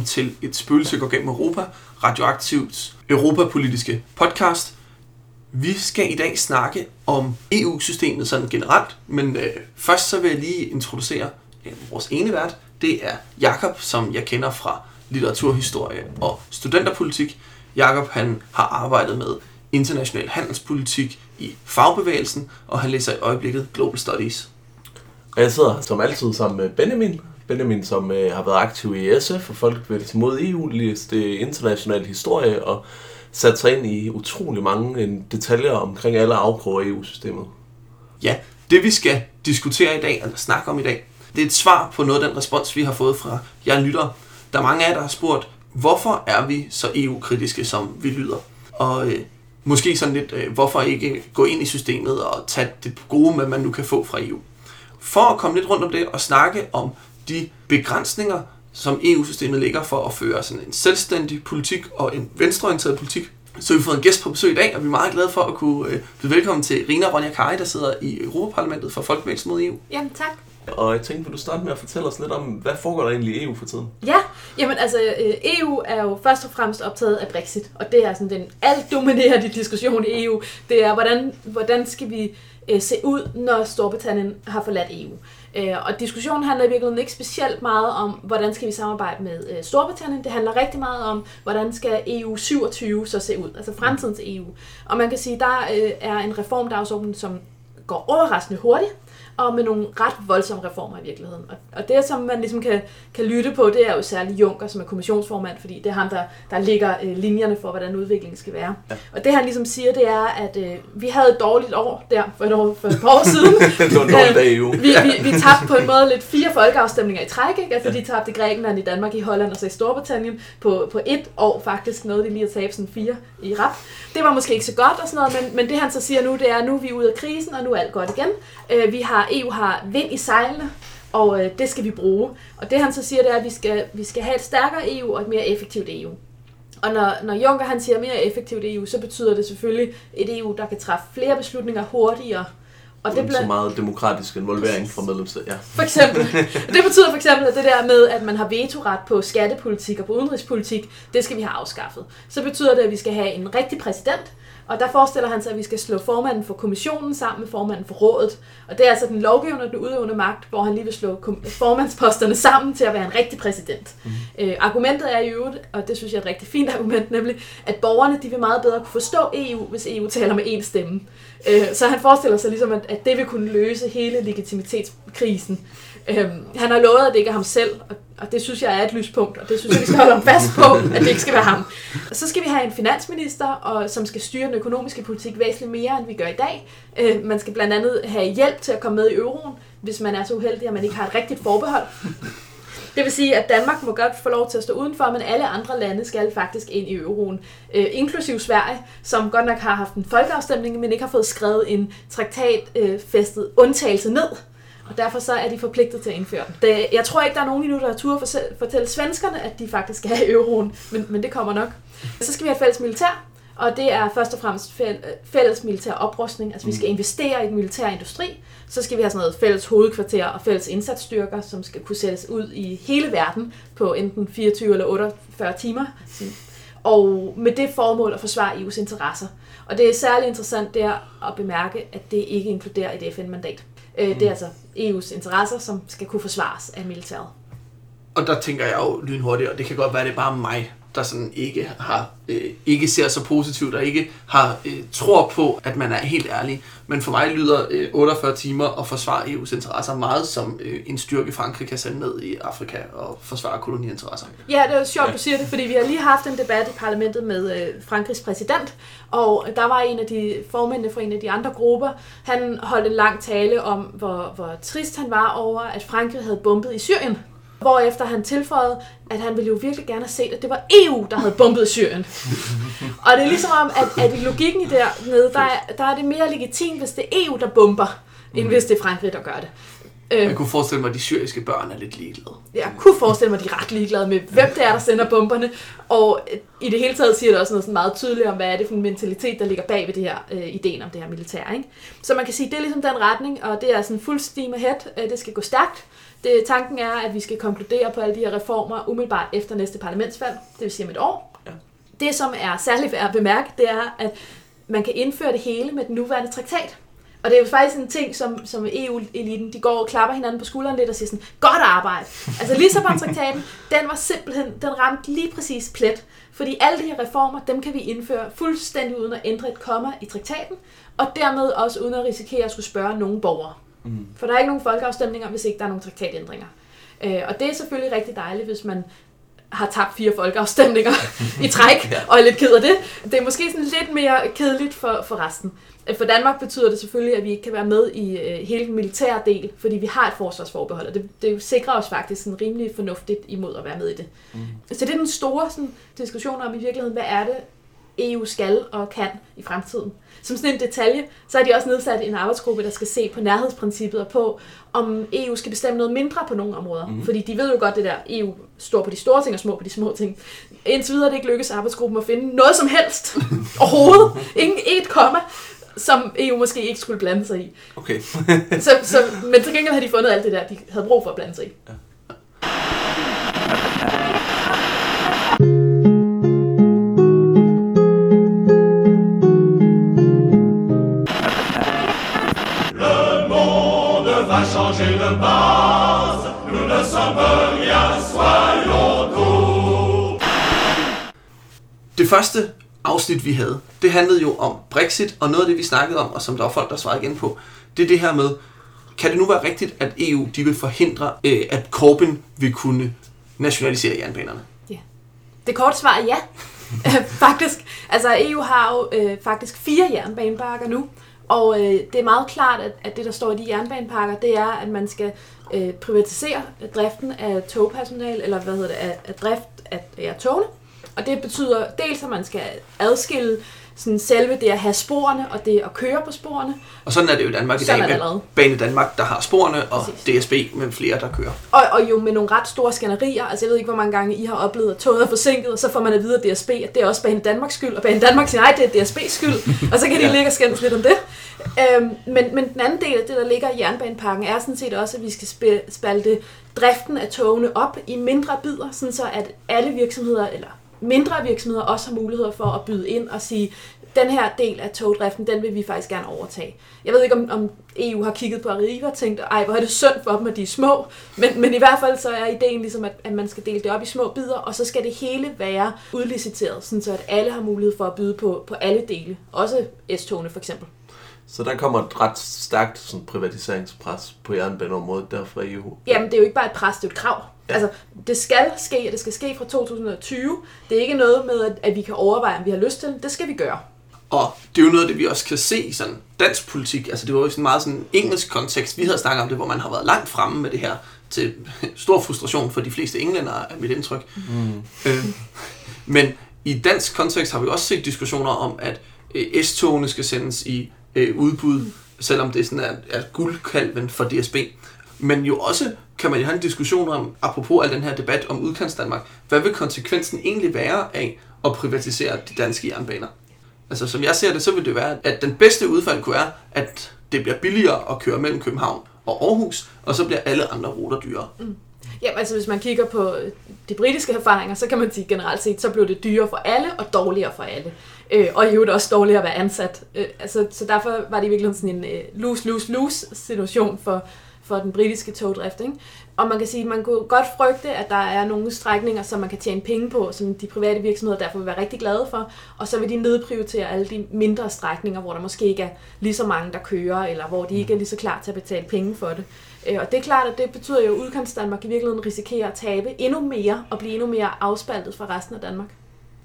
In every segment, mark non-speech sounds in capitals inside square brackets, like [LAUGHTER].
Velkommen til et spøgelse går gennem Europa, Radioaktivs europapolitiske podcast. Vi skal i dag snakke om EU-systemet sådan generelt, men øh, først så vil jeg lige introducere øh, vores ene vært. Det er Jakob, som jeg kender fra litteraturhistorie og studenterpolitik. Jakob han har arbejdet med international handelspolitik i fagbevægelsen, og han læser i øjeblikket Global Studies. Og jeg sidder som altid sammen med Benjamin. Benjamin, som øh, har været aktiv i SF og Folkebevægelsen mod EU, læst øh, international historie og sat sig ind i utrolig mange øh, detaljer omkring alle afkroge af EU-systemet. Ja, det vi skal diskutere i dag, eller snakke om i dag, det er et svar på noget af den respons, vi har fået fra jer lyttere. Der er mange af jer, der har spurgt, hvorfor er vi så EU-kritiske, som vi lyder? Og øh, måske sådan lidt, øh, hvorfor ikke gå ind i systemet og tage det gode med, man nu kan få fra EU? For at komme lidt rundt om det og snakke om de begrænsninger, som EU-systemet ligger for at føre sådan en selvstændig politik og en venstreorienteret politik, så har vi fået en gæst på besøg i dag, og vi er meget glade for at kunne øh, byde velkommen til Rina Ronja Kari, der sidder i Europaparlamentet for Folkebevægelsen mod EU. Jamen tak. Og jeg tænkte, vil du starte med at fortælle os lidt om, hvad foregår der egentlig i EU for tiden? Ja, jamen altså øh, EU er jo først og fremmest optaget af Brexit, og det er sådan den alt dominerende diskussion i EU. Det er, hvordan, hvordan skal vi øh, se ud, når Storbritannien har forladt EU. Øh, og diskussionen handler i virkeligheden ikke specielt meget om, hvordan skal vi samarbejde med øh, Storbritannien. Det handler rigtig meget om, hvordan skal EU 27 så se ud, altså fremtidens EU. Og man kan sige, der øh, er en reformdagsorden, som går overraskende hurtigt og med nogle ret voldsomme reformer i virkeligheden. Og, og det, som man ligesom kan, kan lytte på, det er jo særligt Juncker, som er kommissionsformand, fordi det er ham, der, der ligger øh, linjerne for, hvordan udviklingen skal være. Ja. Og det han ligesom siger, det er, at øh, vi havde et dårligt år der for et, år, for et par år [LAUGHS] siden. det var en dag jo. vi, vi, vi tabte på en [LAUGHS] måde lidt fire folkeafstemninger i træk, ikke? Altså de tabte i Grækenland, i Danmark, i Holland og så i Storbritannien på, på et år faktisk, noget de lige at tabe sådan fire i rap. Det var måske ikke så godt og sådan noget, men, men det han så siger nu, det er, at nu er vi ude af krisen, og nu er alt godt igen. Øh, vi har, EU har vind i sejlene, og øh, det skal vi bruge. Og det han så siger, det er, at vi skal, vi skal have et stærkere EU og et mere effektivt EU. Og når, når Juncker han siger mere effektivt EU, så betyder det selvfølgelig et EU, der kan træffe flere beslutninger hurtigere. Og det bliver så meget demokratisk involvering fra medlemsstater. Ja. For eksempel. Det betyder for eksempel, at det der med, at man har vetoret på skattepolitik og på udenrigspolitik, det skal vi have afskaffet. Så betyder det, at vi skal have en rigtig præsident, og der forestiller han sig, at vi skal slå formanden for kommissionen sammen med formanden for rådet. Og det er altså den lovgivende og den udøvende magt, hvor han lige vil slå formandsposterne sammen til at være en rigtig præsident. Mm. Øh, argumentet er i øvrigt, og det synes jeg er et rigtig fint argument, nemlig, at borgerne de vil meget bedre kunne forstå EU, hvis EU taler med én stemme. Øh, så han forestiller sig ligesom, at, at det vil kunne løse hele legitimitetskrisen. Øhm, han har lovet, at det ikke er ham selv, og, og det synes jeg er et lyspunkt, og det synes jeg, vi skal holde ham fast på, at det ikke skal være ham. Og så skal vi have en finansminister, og, som skal styre den økonomiske politik væsentligt mere, end vi gør i dag. Øh, man skal blandt andet have hjælp til at komme med i euroen, hvis man er så uheldig, at man ikke har et rigtigt forbehold. Det vil sige, at Danmark må godt få lov til at stå udenfor, men alle andre lande skal faktisk ind i euroen. Øh, inklusiv Sverige, som godt nok har haft en folkeafstemning, men ikke har fået skrevet en traktatfæstet øh, undtagelse ned og derfor så er de forpligtet til at indføre den. Det, jeg tror ikke, der er nogen endnu, der har tur for fortælle svenskerne, at de faktisk skal have euroen, men, men det kommer nok. Så skal vi have et fælles militær, og det er først og fremmest fælles militær oprustning. Altså vi skal mm. investere i den militære industri. Så skal vi have sådan noget fælles hovedkvarter og fælles indsatsstyrker, som skal kunne sættes ud i hele verden på enten 24 eller 48 timer. Og med det formål at forsvare EU's interesser. Og det er særlig interessant der at bemærke, at det ikke inkluderer et FN-mandat. Øh, det er mm. altså EU's interesser, som skal kunne forsvares af militæret. Og der tænker jeg jo lynhurtigt, og det kan godt være, at det er bare mig, der sådan ikke har øh, ikke ser så positivt og ikke har øh, tror på, at man er helt ærlig. Men for mig lyder øh, 48 timer at forsvare EU's interesser meget som øh, en styrke Frankrig kan sende ned i Afrika og forsvare koloniinteresser. Ja, det er sjovt, ja. du siger det, fordi vi har lige haft en debat i parlamentet med øh, Frankrigs præsident, og der var en af de formændene fra en af de andre grupper, han holdt en lang tale om, hvor, hvor trist han var over, at Frankrig havde bombet i Syrien. Hvorefter han tilføjede, at han ville jo virkelig gerne have set, at det var EU, der havde bombet Syrien. [LAUGHS] og det er ligesom om, at, at i logikken i dernede, der er, der er det mere legitimt, hvis det er EU, der bomber, end hvis det er Frankrig, der gør det. Øh, Jeg kunne forestille mig, at de syriske børn er lidt ligeglade. jeg kunne forestille mig, at de er ret ligeglade med, hvem det er, der sender bomberne. Og øh, i det hele taget siger det også noget sådan meget tydeligt om, hvad er det for en mentalitet, der ligger bag ved det her øh, ideen om det her militær. Ikke? Så man kan sige, at det er ligesom den retning, og det er sådan fuld steam ahead. Øh, det skal gå stærkt. Det, tanken er, at vi skal konkludere på alle de her reformer umiddelbart efter næste parlamentsvalg, det vil sige om et år. Ja. Det, som er særligt værd at bemærke, det er, at man kan indføre det hele med den nuværende traktat. Og det er jo faktisk en ting, som, som EU-eliten, de går og klapper hinanden på skulderen lidt og siger sådan, godt arbejde. Altså Lissabon-traktaten, [LAUGHS] den var simpelthen, den ramte lige præcis plet. Fordi alle de her reformer, dem kan vi indføre fuldstændig uden at ændre et komma i traktaten, og dermed også uden at risikere at skulle spørge nogen borgere. Mm. For der er ikke nogen folkeafstemninger, hvis ikke der er nogen traktatændringer. Øh, og det er selvfølgelig rigtig dejligt, hvis man har tabt fire folkeafstemninger [LAUGHS] i træk, og er lidt ked af det. Det er måske sådan lidt mere kedeligt for, for resten. Øh, For Danmark betyder det selvfølgelig, at vi ikke kan være med i øh, hele den militære del, fordi vi har et forsvarsforbehold, og det, det sikrer os faktisk sådan rimelig fornuftigt imod at være med i det. Mm. Så det er den store sådan, diskussion om i virkeligheden, hvad er det, EU skal og kan i fremtiden. Som sådan en detalje, så har de også nedsat en arbejdsgruppe, der skal se på nærhedsprincippet og på, om EU skal bestemme noget mindre på nogle områder. Mm. Fordi de ved jo godt det der, EU står på de store ting og små på de små ting. Indtil videre er det ikke lykkes arbejdsgruppen at finde noget som helst [LAUGHS] overhovedet. Ingen et komma som EU måske ikke skulle blande sig i. Okay. Så, så, men til gengæld har de fundet alt det der, de havde brug for at blande sig i. Le første afsnit, vi havde, det handlede jo om Brexit, og noget af det, vi snakkede om, og som der var folk, der svarede igen på, det er det her med, kan det nu være rigtigt, at EU de vil forhindre, øh, at Corbyn vil kunne nationalisere jernbanerne? Ja. Det korte svar er ja. [LAUGHS] faktisk. Altså EU har jo øh, faktisk fire jernbaneparker nu, og øh, det er meget klart, at, at det, der står i de jernbaneparker, det er, at man skal øh, privatisere driften af togpersonal, eller hvad hedder det, af, af drift af af togene. Og det betyder dels, at man skal adskille sådan selve det at have sporene og det at køre på sporene. Og sådan er det jo i Danmark i dag med allerede. Bane Danmark, der har sporene, og Præcis. DSB med flere, der kører. Og, og jo med nogle ret store skænderier. Altså jeg ved ikke, hvor mange gange I har oplevet, at toget er forsinket, og så får man at vide af DSB, at det er også Bane Danmarks skyld, og Bane Danmark siger, nej, det er DSB's skyld, [LAUGHS] og så kan de Ja. ligge og skændes lidt om det. Øhm, men, men den anden del af det, der ligger i jernbanepakken, er sådan set også, at vi skal spalte driften af togene op i mindre bidder, sådan så at alle virksomheder, eller mindre virksomheder, også har muligheder for at byde ind og sige, den her del af togdriften, den vil vi faktisk gerne overtage. Jeg ved ikke, om, om EU har kigget på Arriva og tænkt, ej, hvor er det synd for dem, at de er små. Men, men i hvert fald så er ideen ligesom, at, at man skal dele det op i små bidder, og så skal det hele være udliciteret, sådan så at alle har mulighed for at byde på, på alle dele. Også S-togene for eksempel. Så der kommer et ret stærkt sådan, privatiseringspres på jernbaneområdet der fra EU. Jamen, det er jo ikke bare et pres, det er et krav. Ja. Altså, det skal ske, og det skal ske fra 2020. Det er ikke noget med, at, vi kan overveje, om vi har lyst til det. Det skal vi gøre. Og det er jo noget af det, vi også kan se i sådan dansk politik. Altså det var jo sådan meget sådan engelsk kontekst. Vi havde snakket om det, hvor man har været langt fremme med det her til [LAUGHS] stor frustration for de fleste englændere, er mit indtryk. Mm. Øh, men i dansk kontekst har vi også set diskussioner om, at øh, S-togene skal sendes i øh, udbud, selvom det sådan er, er guldkalven for DSB. Men jo også kan man jo have en diskussion om, apropos al den her debat om udkants Danmark, hvad vil konsekvensen egentlig være af at privatisere de danske jernbaner? Altså som jeg ser det, så vil det være, at den bedste udfald kunne være, at det bliver billigere at køre mellem København og Aarhus, og så bliver alle andre ruter dyrere. Mm. Ja, altså hvis man kigger på de britiske erfaringer, så kan man sige generelt set, så blev det dyrere for alle og dårligere for alle. Øh, og i øvrigt også dårligere at være ansat. Øh, altså, så derfor var det i virkeligheden sådan en øh, lose-lose-lose situation for, for den britiske togdrift. Ikke? Og man kan sige, man kunne godt frygte, at der er nogle strækninger, som man kan tjene penge på, som de private virksomheder derfor vil være rigtig glade for, og så vil de nedprioritere alle de mindre strækninger, hvor der måske ikke er lige så mange, der kører, eller hvor de ikke er lige så klar til at betale penge for det. Øh, Og det er klart, at det betyder jo, at udkants Danmark i virkeligheden risikerer at tabe endnu mere og blive endnu mere afspaltet fra resten af Danmark.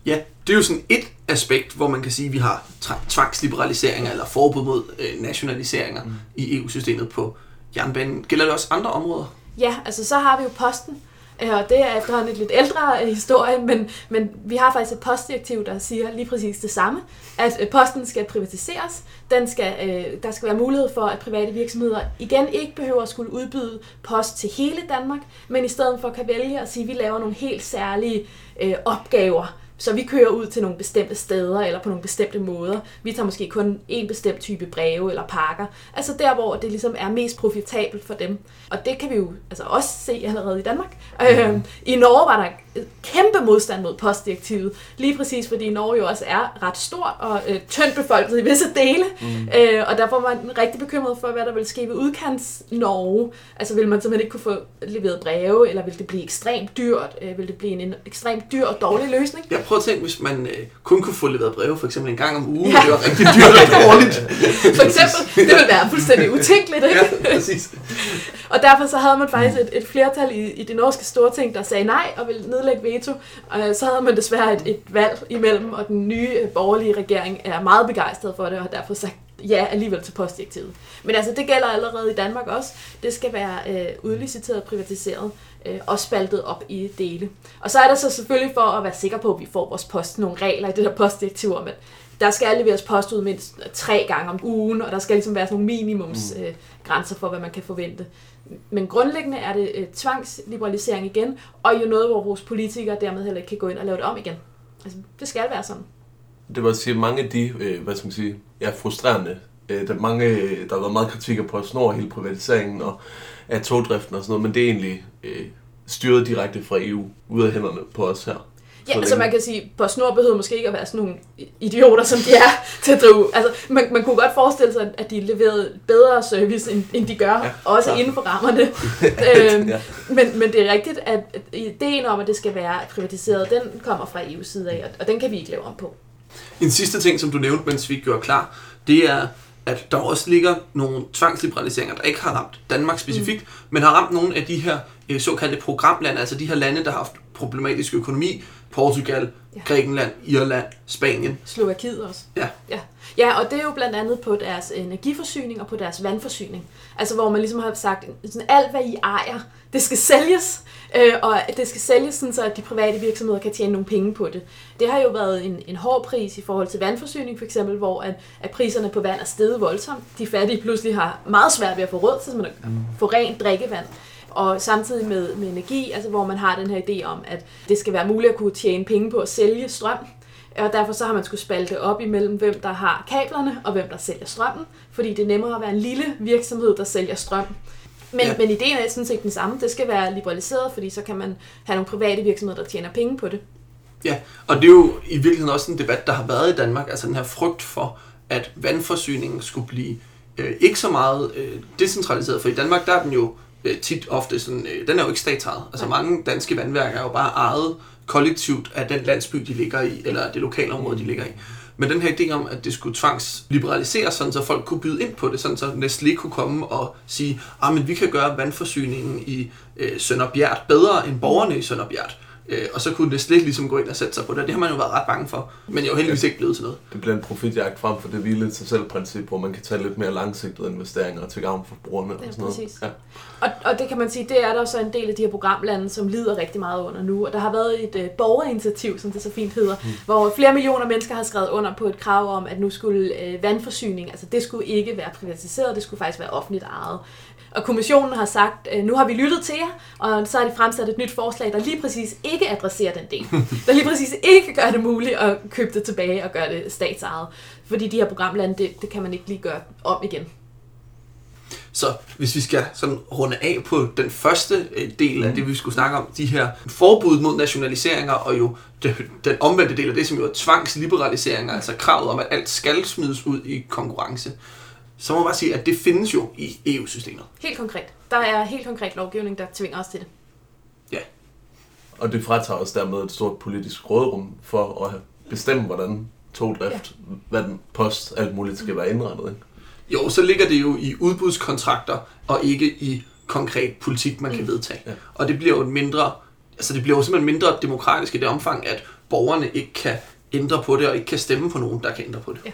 Ja, det er jo sådan et aspekt, hvor man kan sige, at vi har tvangsliberaliseringer eller forbud mod øh, nationaliseringer mm. i EU-systemet på jernbanen. Gælder det også andre områder? Ja, altså så har vi jo posten, øh, Og det er efterhånden et lidt ældre øh, historie, men, men vi har faktisk et postdirektiv, der siger lige præcis det samme, at øh, posten skal privatiseres. Den skal, øh, der skal være mulighed for, at private virksomheder igen ikke behøver at skulle udbyde post til hele Danmark, men i stedet for kan vælge at sige, at vi laver nogle helt særlige øh, opgaver, så vi kører ud til nogle bestemte steder eller på nogle bestemte måder. Vi tager måske kun en bestemt type breve eller pakker. Altså der, hvor det ligesom er mest profitabelt for dem. Og det kan vi jo altså også se allerede i Danmark. Øh, I Norge var der kæmpe modstand mod postdirektivet. Lige præcis fordi Norge jo også er ret stort og øh, tyndt befolket i visse dele. Mm. Øh, og derfor var man rigtig bekymret for, hvad der ville ske ved udkants Norge. Altså ville man simpelthen ikke kunne få leveret breve, eller ville det blive ekstremt dyrt? Øh, ville det blive en, en ekstremt dyr og dårlig løsning? Jeg prøver at tænke, hvis man øh, kun kunne få leveret breve for eksempel en gang om ugen, ja. det var rigtig dyrt og dårligt. For eksempel, det ville være fuldstændig utænkeligt, ikke? Ja, præcis. Og derfor så havde man faktisk et, et flertal i, i det norske storting, der sagde nej og ville nedlægge veto. Og så havde man desværre et, et valg imellem, og den nye øh, borgerlige regering er meget begejstret for det, og har derfor sagt ja alligevel til postdirektivet. Men altså, det gælder allerede i Danmark også. Det skal være øh, udliciteret, privatiseret øh, og spaltet op i dele. Og så er der så selvfølgelig for at være sikker på, at vi får vores post nogle regler i det der postdirektiv om, at der skal leveres post ud mindst tre gange om ugen, og der skal ligesom være sådan nogle minimumsgrænser øh, for, hvad man kan forvente. Men grundlæggende er det øh, tvangsliberalisering igen, og jo noget, hvor vores politikere dermed heller ikke kan gå ind og lave det om igen. Altså, det skal være sådan. Det var at sige, mange af de, øh, hvad skal man sige, ja, frustrerende, øh, der, er mange, øh, der har været meget kritik af PostNord, hele privatiseringen og af togdriften og sådan noget, men det er egentlig øh, styret direkte fra EU, ud af hænderne på os her. Ja, Så altså man kan sige, på snor behøver måske ikke at være sådan nogle idioter, som de er [LAUGHS] til at drive. Altså, man, man kunne godt forestille sig, at de leverede bedre service, end, end de gør, ja, også klart. inden for rammerne. [LAUGHS] øhm, Ja. men, men det er rigtigt, at ideen om, at det skal være privatiseret, den kommer fra EU's side af, og- og den kan vi ikke lave om på. En sidste ting, som du nævnte, mens vi gjorde klar, det er, at der også ligger nogle tvangsliberaliseringer, der ikke har ramt Danmark specifikt, mm. men har ramt nogle af de her øh, såkaldte programlande, altså de her lande, der har haft problematisk økonomi, Portugal, Ja. Grækenland, Irland, Spanien. Slovakiet også. Ja. Ja. ja, og det er jo blandt andet på deres energiforsyning og på deres vandforsyning. Altså hvor man ligesom har sagt, sådan, alt hvad I ejer, det skal sælges, øh, og det skal sælges sådan, så at de private virksomheder kan tjene nogle penge på det. Det har jo været en, en hård pris i forhold til vandforsyning for eksempel, hvor at, at priserne på vand er steget voldsomt. De fattige pludselig har meget svært ved at få råd til at få rent drikkevand. Og samtidig med, med energi, altså hvor man har den her idé om, at det skal være muligt at kunne tjene penge på at sælge strøm. Og derfor så har man skulle spalte op imellem, hvem der har kablerne og hvem der sælger strømmen. Fordi det er nemmere at være en lille virksomhed, der sælger strøm. Men, ja. Men ideen er sådan set den samme. Det skal være liberaliseret, fordi så kan man have nogle private virksomheder, der tjener penge på det. Ja, og det er jo i virkeligheden også en debat, der har været i Danmark, altså den her frygt for, at vandforsyningen skulle blive øh, ikke så meget øh, decentraliseret, for i Danmark der er den jo tit ofte sådan, øh, den er jo ikke statsejet. Altså mange danske vandværker er jo bare ejet kollektivt af den landsby, de ligger i, eller det lokale område, de ligger i. Men den her idé om, at det skulle tvangsliberaliseres, sådan så folk kunne byde ind på det, sådan så Nestlé kunne komme og sige, at men vi kan gøre vandforsyningen i øh, Sønderbjert bedre end borgerne i Sønderbjert. Øh, og så kunne Nestlé ligesom gå ind og sætte sig på det. Det har man jo været ret bange for, men jo heldigvis ikke blevet til noget. Det bliver en profitjagt frem for det hvile til selv princip, hvor man kan tage lidt mere langsigtede investeringer til gavn for brugerne og Ja, sådan noget. præcis. Ja. Og, og det kan man sige, det er der så en del af de her programlande, som lider rigtig meget under nu. Og der har været et øh, borgerinitiativ, som det så fint hedder, mm. hvor flere millioner mennesker har skrevet under på et krav om, at nu skulle øh, vandforsyning, altså det skulle ikke være privatiseret, det skulle faktisk være offentligt ejet. Og kommissionen har sagt, øh, nu har vi lyttet til jer, og så har de fremsat et nyt forslag, der lige præcis ikke adresserer den del. Der lige præcis ikke gør det muligt at købe det tilbage og gøre det statsejet. Fordi de her programlande, det, det kan man ikke lige gøre om igen. Så hvis vi skal sådan runde af på den første øh, del af det, vi skulle snakke om, de her forbud mod nationaliseringer, og jo den omvendte del af det, som jo er tvangsliberaliseringer, altså kravet om, at alt skal smides ud i konkurrence, så må man bare sige, at det findes jo i EU-systemet. Helt konkret. Der er helt konkret lovgivning, der tvinger os til det. Ja. Og det fratager os dermed et stort politisk rådrum for at bestemme, hvordan togdrift, ja. vand, post, alt muligt skal være indrettet. Ikke? Jo, så ligger det jo i udbudskontrakter, og ikke i konkret politik, man kan vedtage. Ja. Og det bliver jo et mindre, altså det bliver jo simpelthen mindre demokratisk i det omfang, at borgerne ikke kan ændre på det, og ikke kan stemme på nogen, der kan ændre på det. Ja.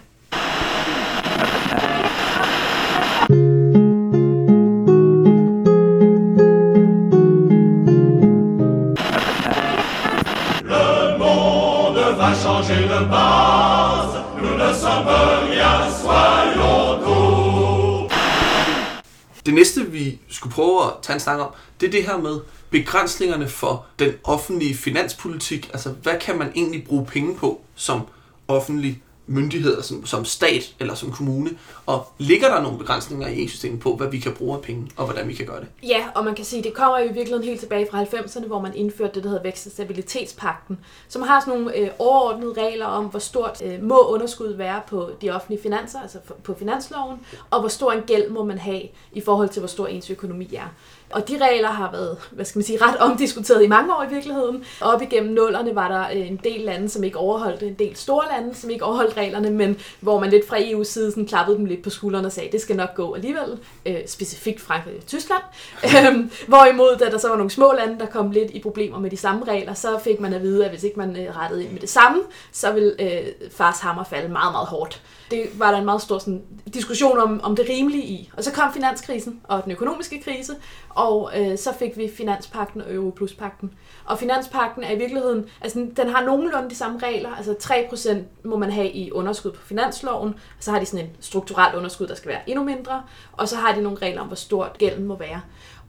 Vi skulle prøve at tage en snak om, det er det her med begrænsningerne for den offentlige finanspolitik. Altså, hvad kan man egentlig bruge penge på som offentlig myndigheder som, som stat eller som kommune? Og ligger der nogle begrænsninger i EU-systemet på, hvad vi kan bruge af penge, og hvordan vi kan gøre det? Ja, og man kan sige, det kommer jo i virkeligheden helt tilbage fra 90'erne, hvor man indførte det, der hedder vækst- og stabilitetspakten, som har sådan nogle øh, overordnede regler om, hvor stort øh, må underskud være på de offentlige finanser, altså på finansloven, og hvor stor en gæld må man have i forhold til, hvor stor ens økonomi er. Og de regler har været, hvad skal man sige, ret omdiskuteret i mange år i virkeligheden. Op igennem nullerne var der øh, en del lande, som ikke overholdt en del store lande, som ikke overholdt reglerne, men hvor man lidt fra EU's side sådan klappede dem lidt på skuldrene og sagde, det skal nok gå alligevel, øh, specifikt Frankrig og Tyskland. [LAUGHS] Øhm, hvorimod, da der så var nogle små lande, der kom lidt i problemer med de samme regler, så fik man at vide, at hvis ikke man øh, rettede ind med det samme, så ville øh, fars hammer falde meget, meget hårdt. Det var der en meget stor sådan, diskussion om, om det rimelige i. Og så kom finanskrisen og den økonomiske krise, og øh, så fik vi finanspakten og Europluspakten. Og finanspakten er i virkeligheden, altså den har nogenlunde de samme regler, altså 3% må man have i underskud på finansloven, og så har de sådan en strukturelt underskud, der skal være endnu mindre, og så har de nogle regler om, hvor stort gælden må være.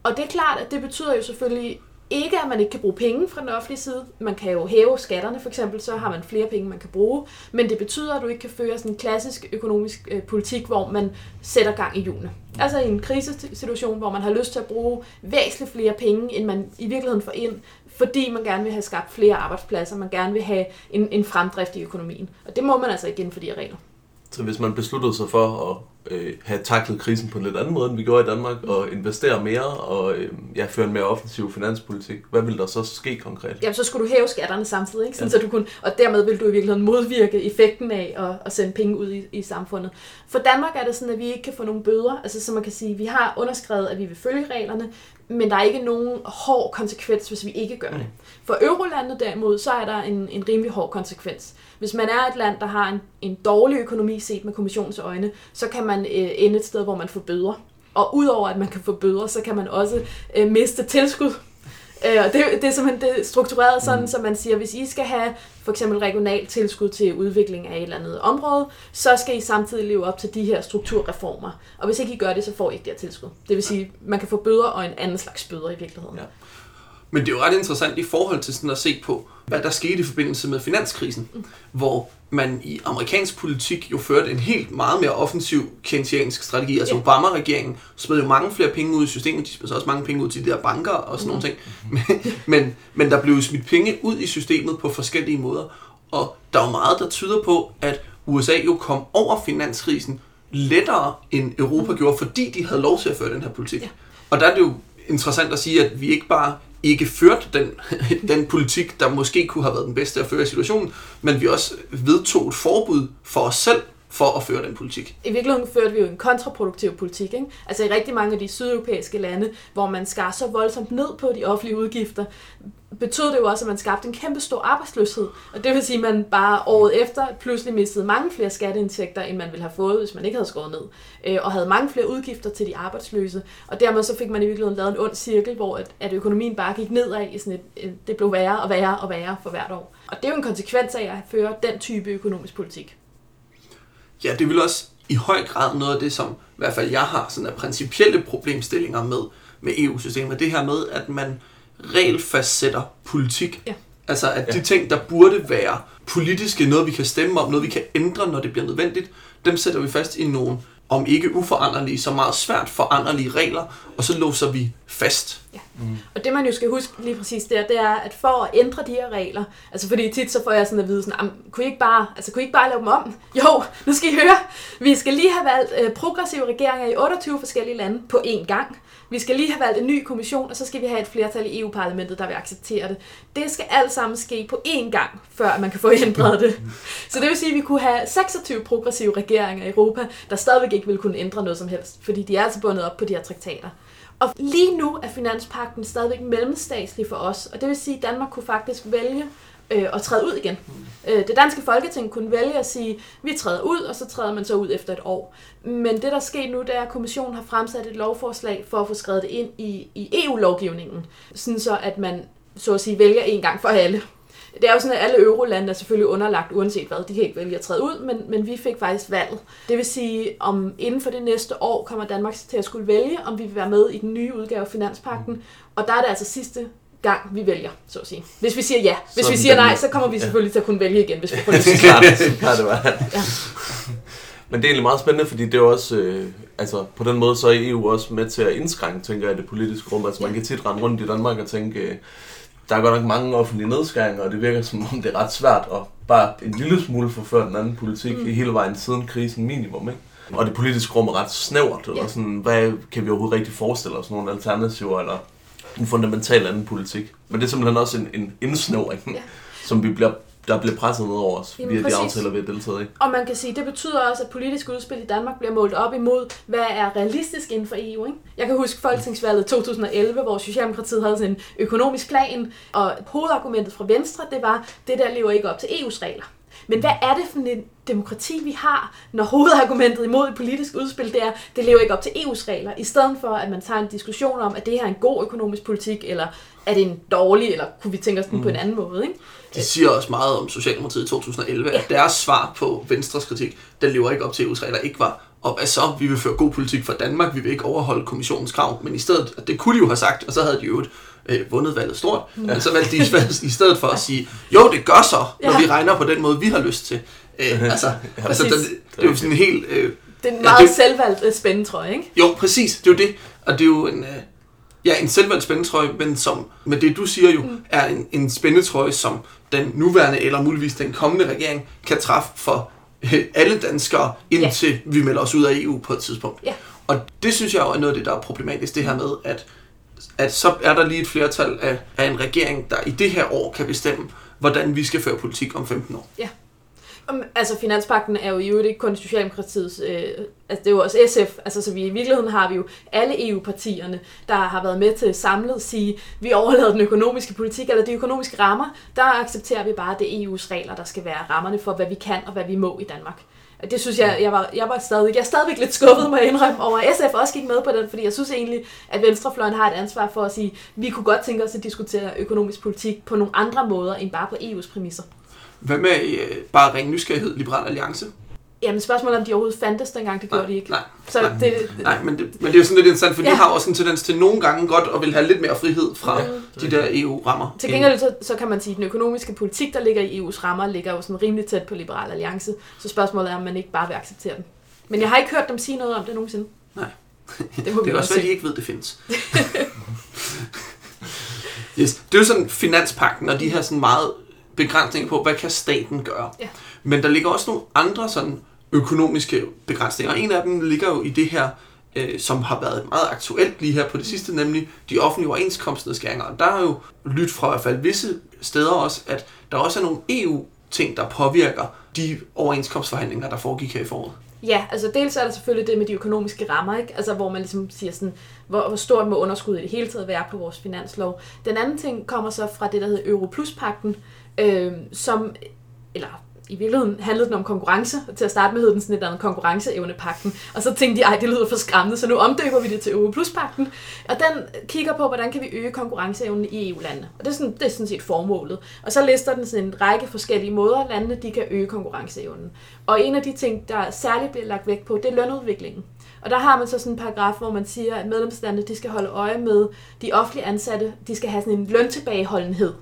Og det er klart, at det betyder jo selvfølgelig ikke, at man ikke kan bruge penge fra den offentlige side. Man kan jo hæve skatterne for eksempel, så har man flere penge, man kan bruge. Men det betyder, at du ikke kan føre sådan en klassisk økonomisk øh, politik, hvor man sætter gang i hjulene. Altså i en krisesituation, hvor man har lyst til at bruge væsentligt flere penge, end man i virkeligheden får ind, fordi man gerne vil have skabt flere arbejdspladser, man gerne vil have en, en fremdrift i økonomien. Og det må man altså igen for de her regler. Så hvis man besluttede sig for at øh, have taklet krisen på en lidt anden måde, end vi gjorde i Danmark, og investere mere og øh, ja, føre en mere offensiv finanspolitik, hvad vil der så ske konkret? Jamen, så skulle du hæve skatterne samtidig, ikke? Sådan, ja. så du kunne, og dermed vil du i virkeligheden modvirke effekten af at, at sende penge ud i, i samfundet. For Danmark er det sådan, at vi ikke kan få nogen bøder, altså så man kan sige, vi har underskrevet, at vi vil følge reglerne, men der er ikke nogen hård konsekvens, hvis vi ikke gør det. For eurolandet derimod, så er der en, en rimelig hård konsekvens. Hvis man er et land, der har en, en dårlig økonomi set med kommissionens øjne, så kan man øh, ende et sted, hvor man får bøder. Og udover at man kan få bøder, så kan man også øh, miste tilskud. Øh, og det, det er simpelthen det er struktureret sådan, mm. så man siger, hvis I skal have for eksempel regionalt tilskud til udvikling af et eller andet område, så skal I samtidig leve op til de her strukturreformer. Og hvis ikke I gør det, så får I ikke det her tilskud. Det vil sige, man kan få bøder og en anden slags bøder i virkeligheden. Ja. Men det er jo ret interessant i forhold til sådan at se på, hvad der skete i forbindelse med finanskrisen, mm. hvor man i amerikansk politik jo førte en helt meget mere offensiv keynesiansk strategi. Altså yeah. Obama-regeringen smed jo mange flere penge ud i systemet, de smed også mange penge ud til de der banker og sådan mm. nogle ting. Men, [LAUGHS] men, men der blev smidt penge ud i systemet på forskellige måder, og der er jo meget, der tyder på, at USA jo kom over finanskrisen lettere end Europa mm. gjorde, fordi de havde lov til at føre den her politik. Yeah. Og der er det jo interessant at sige, at vi ikke bare ikke førte den, [LAUGHS] den politik, der måske kunne have været den bedste at føre i situationen, men vi også vedtog et forbud for os selv for at føre den politik. I virkeligheden førte vi jo en kontraproduktiv politik. Ikke? Altså i rigtig mange af de sydeuropæiske lande, hvor man skar så voldsomt ned på de offentlige udgifter, betød det jo også, at man skabte en kæmpe stor arbejdsløshed. Og det vil sige, at man bare året efter pludselig mistede mange flere skatteindtægter, end man ville have fået, hvis man ikke havde skåret ned. Øh, og havde mange flere udgifter til de arbejdsløse. Og dermed så fik man i virkeligheden lavet en ond cirkel, hvor at, at økonomien bare gik nedad i sådan et, øh, det blev værre og værre og værre for hvert år. Og det er jo en konsekvens af at føre den type økonomisk politik. Ja, det vil også i høj grad noget af det, som i hvert fald jeg har sådan af principielle problemstillinger med, med EU-systemet. Det her med, at man regelfastsætter politik. Ja. Altså at ja. de ting, der burde være politiske, noget vi kan stemme om, noget vi kan ændre, når det bliver nødvendigt, dem sætter vi fast i nogle, om ikke uforanderlige, så meget svært foranderlige regler, og så låser vi fast. Ja. Mm. Og det man jo skal huske lige præcis der, det er, at for at ændre de her regler, altså fordi tit så får jeg sådan at vide, sådan, kunne I ikke bare, altså kunne I ikke bare lave dem om? [LAUGHS] Jo, nu skal I høre, vi skal lige have valgt øh, progressive regeringer i 28 forskellige lande på én gang. Vi skal lige have valgt en ny kommission, og så skal vi have et flertal i EU-parlamentet, der vil acceptere det. Det skal alt sammen ske på én gang, før man kan få ændret det. Så det vil sige, at vi kunne have 26 progressive regeringer i Europa, der stadigvæk ikke ville kunne ændre noget som helst, fordi de er altså bundet op på de her traktater. Og lige nu er finanspakten stadigvæk mellemstatslig for os, og det vil sige, at Danmark kunne faktisk vælge øh, og træde ud igen. Øh, det danske folketing kunne vælge at sige, vi træder ud, og så træder man så ud efter et år. Men det, der sker nu, det er, at kommissionen har fremsat et lovforslag for at få skrevet det ind i, i EU-lovgivningen, sådan så at man så at sige vælger en gang for alle. Det er jo sådan, at alle eurolande er selvfølgelig underlagt, uanset hvad. De kan ikke vælge at træde ud, men, men vi fik faktisk valget. Det vil sige, om inden for det næste år kommer Danmark til at skulle vælge, om vi vil være med i den nye udgave af Finanspakten. Og der er det altså sidste gang, vi vælger, så at sige. Hvis vi siger ja. Hvis Så vi er siger nej, så kommer vi selvfølgelig til at kunne vælge igen, hvis vi får lyst. [LAUGHS] Det er klart, så klart det var. Ja. Men det er egentlig meget spændende, fordi det er også, øh, altså på den måde så er EU også med til at indskrænke, tænker jeg, det politiske rum. Altså man kan tit rende rundt i Danmark og tænke, øh, der er godt nok mange offentlige nedskæringer, og det virker som om det er ret svært at bare en lille smule forføre den anden politik mm. hele vejen siden krisen minimum, ikke? Og det politiske rum er ret snævert, eller Ja. sådan, hvad kan vi overhovedet rigtig forestille os, nogle alternativer, eller en fundamental anden politik. Men det er simpelthen også en, en indsnævring, Ja. [LAUGHS] som vi bliver, der bliver presset ned over os, Jamen, via de aftaler, vi har deltaget i. Og man kan sige, det betyder også, at politisk udspil i Danmark bliver målt op imod, hvad er realistisk inden for EU. Ikke? Jeg kan huske folketingsvalget 2011, hvor Socialdemokratiet havde sådan en økonomisk plan, og hovedargumentet fra Venstre, det var, det der lever ikke op til EU's regler. Men hvad er det for en demokrati, vi har, når hovedargumentet imod et politisk udspil, det er, det lever ikke op til EU's regler, i stedet for, at man tager en diskussion om, at det her er en god økonomisk politik, eller er det en dårlig, eller kunne vi tænke os den på en anden måde, ikke? De siger også meget om Socialdemokratiet i 2011, at deres svar på Venstres kritik, den lever ikke op til EU's regler, ikke var, og hvad så, vi vil føre god politik for Danmark, vi vil ikke overholde kommissionens krav, men i stedet, og det kunne de jo have sagt, og så havde de jo øh, vundet valget stort, mm. men så valgte de i stedet for at sige, jo, det gør så, når Ja. vi regner på den måde, vi har lyst til. Øh, altså, altså den, det er jo sådan en helt... Øh, Det er en Ja, meget det- selvvalgt øh, spændetrøje, ikke? jo, præcis, det er jo det, og det er jo en... Øh, Ja, en selvvalgt spændetrøje, men som, men det du siger jo, mm. er en, en spændetrøje, som den nuværende eller muligvis den kommende regering kan træffe for øh, alle danskere, indtil ja. vi melder os ud af EU på et tidspunkt. Ja. Og det synes jeg jo er noget af det, der er problematisk, det her med, at, at så er der lige et flertal af, af en regering, der i det her år kan bestemme, hvordan vi skal føre politik om 15 år. Om- Altså, finanspakten er jo i øvrigt ikke kun Socialdemokratiets, øh, altså det er jo også SF, altså så vi i virkeligheden har vi jo alle EU-partierne, der har været med til samlet at sige, vi overlader den økonomiske politik, eller de økonomiske rammer, der accepterer vi bare, det EU's regler, der skal være rammerne for, hvad vi kan og hvad vi må i Danmark. Det synes jeg, jeg var, jeg var stadig, jeg er stadigvæk lidt skuffet, må jeg indrømme, over at SF også gik med på den, fordi jeg synes egentlig, at Venstrefløjen har et ansvar for at sige, vi kunne godt tænke os at diskutere økonomisk politik på nogle andre måder, end bare på EU's præmisser. Hvad med øh, bare ren nysgerrighed, Liberal Alliance? Jamen spørgsmålet om de overhovedet fandtes dengang, det gjorde de ikke. Nej, Så nej. det, Nej, men det, men det er jo sådan lidt interessant, for ja. De har også en tendens til nogle gange godt at vil have lidt mere frihed fra ja, de der EU-rammer. til gengæld så, så kan man sige, at den økonomiske politik, der ligger i EU's rammer, ligger jo sådan rimelig tæt på Liberal Alliance. Så spørgsmålet er, om man ikke bare vil acceptere den. Men jeg har ikke hørt dem sige noget om det nogensinde. Nej. Det må [LAUGHS] Det er også, hvad de ikke ved, det findes. [LAUGHS] yes. Det er jo sådan finanspakten og de her sådan meget begrænsninger på, hvad kan staten gøre. Ja. Men der ligger også nogle andre sådan økonomiske begrænsninger, og en af dem ligger jo i det her, øh, som har været meget aktuelt lige her på det sidste, nemlig de offentlige overenskomstnedskæringer. Og der er jo lyttet fra i hvert fald visse steder også, at der også er nogle EU-ting, der påvirker de overenskomstforhandlinger, der foregik her i foråret. Ja, altså dels er der selvfølgelig det med de økonomiske rammer, ikke? Altså, hvor man ligesom siger sådan, hvor, hvor stort må underskuddet i det hele taget være på vores finanslov. Den anden ting kommer så fra det, der hedder Europluspakten, øh, som, eller i virkeligheden handlede den om konkurrence, og til at starte med hed den sådan et eller andet konkurrenceevnepakten, og så tænkte de, ej, det lyder for skræmmende, så nu omdøber vi det til EU plus pakten, og den kigger på, hvordan kan vi øge konkurrenceevnen i EU-landene, og det er, sådan, det er sådan set formålet. Og så lister den sådan en række forskellige måder, landene de kan øge konkurrenceevnen. Og en af de ting, der særligt bliver lagt vægt på, det er lønudviklingen. Og der har man så sådan en paragraf, hvor man siger, at medlemslandene de skal holde øje med de offentlige ansatte, de skal have sådan en løntilbageholdenhed.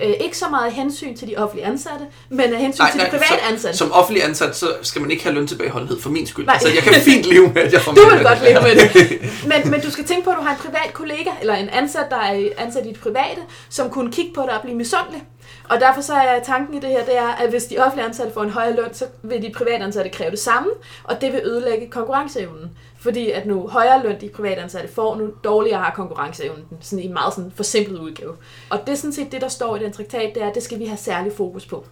Øh, ikke så meget af hensyn til de offentlige ansatte, men af hensyn nej, til de private ansatte. som offentlig ansat, så skal man ikke have løntilbageholdenhed for min skyld. Nej. Altså, jeg kan fint leve med, at jeg får Du vil godt løn. leve med det. [LAUGHS] Men, men du skal tænke på, at du har en privat kollega, eller en ansat, der er ansat i det private, som kunne kigge på dig og blive misundelig. Og derfor så er tanken i det her, det er, at hvis de offentlige ansatte får en højere løn, så vil de private ansatte kræve det samme, og det vil ødelægge konkurrenceevnen. Fordi at nu højere løn de private ansatte får, nu dårligere har konkurrenceevnen, sådan i en meget sådan forsimplet udgave. Og det er sådan set det, der står i den traktat, det er, at det skal vi have særlig fokus på.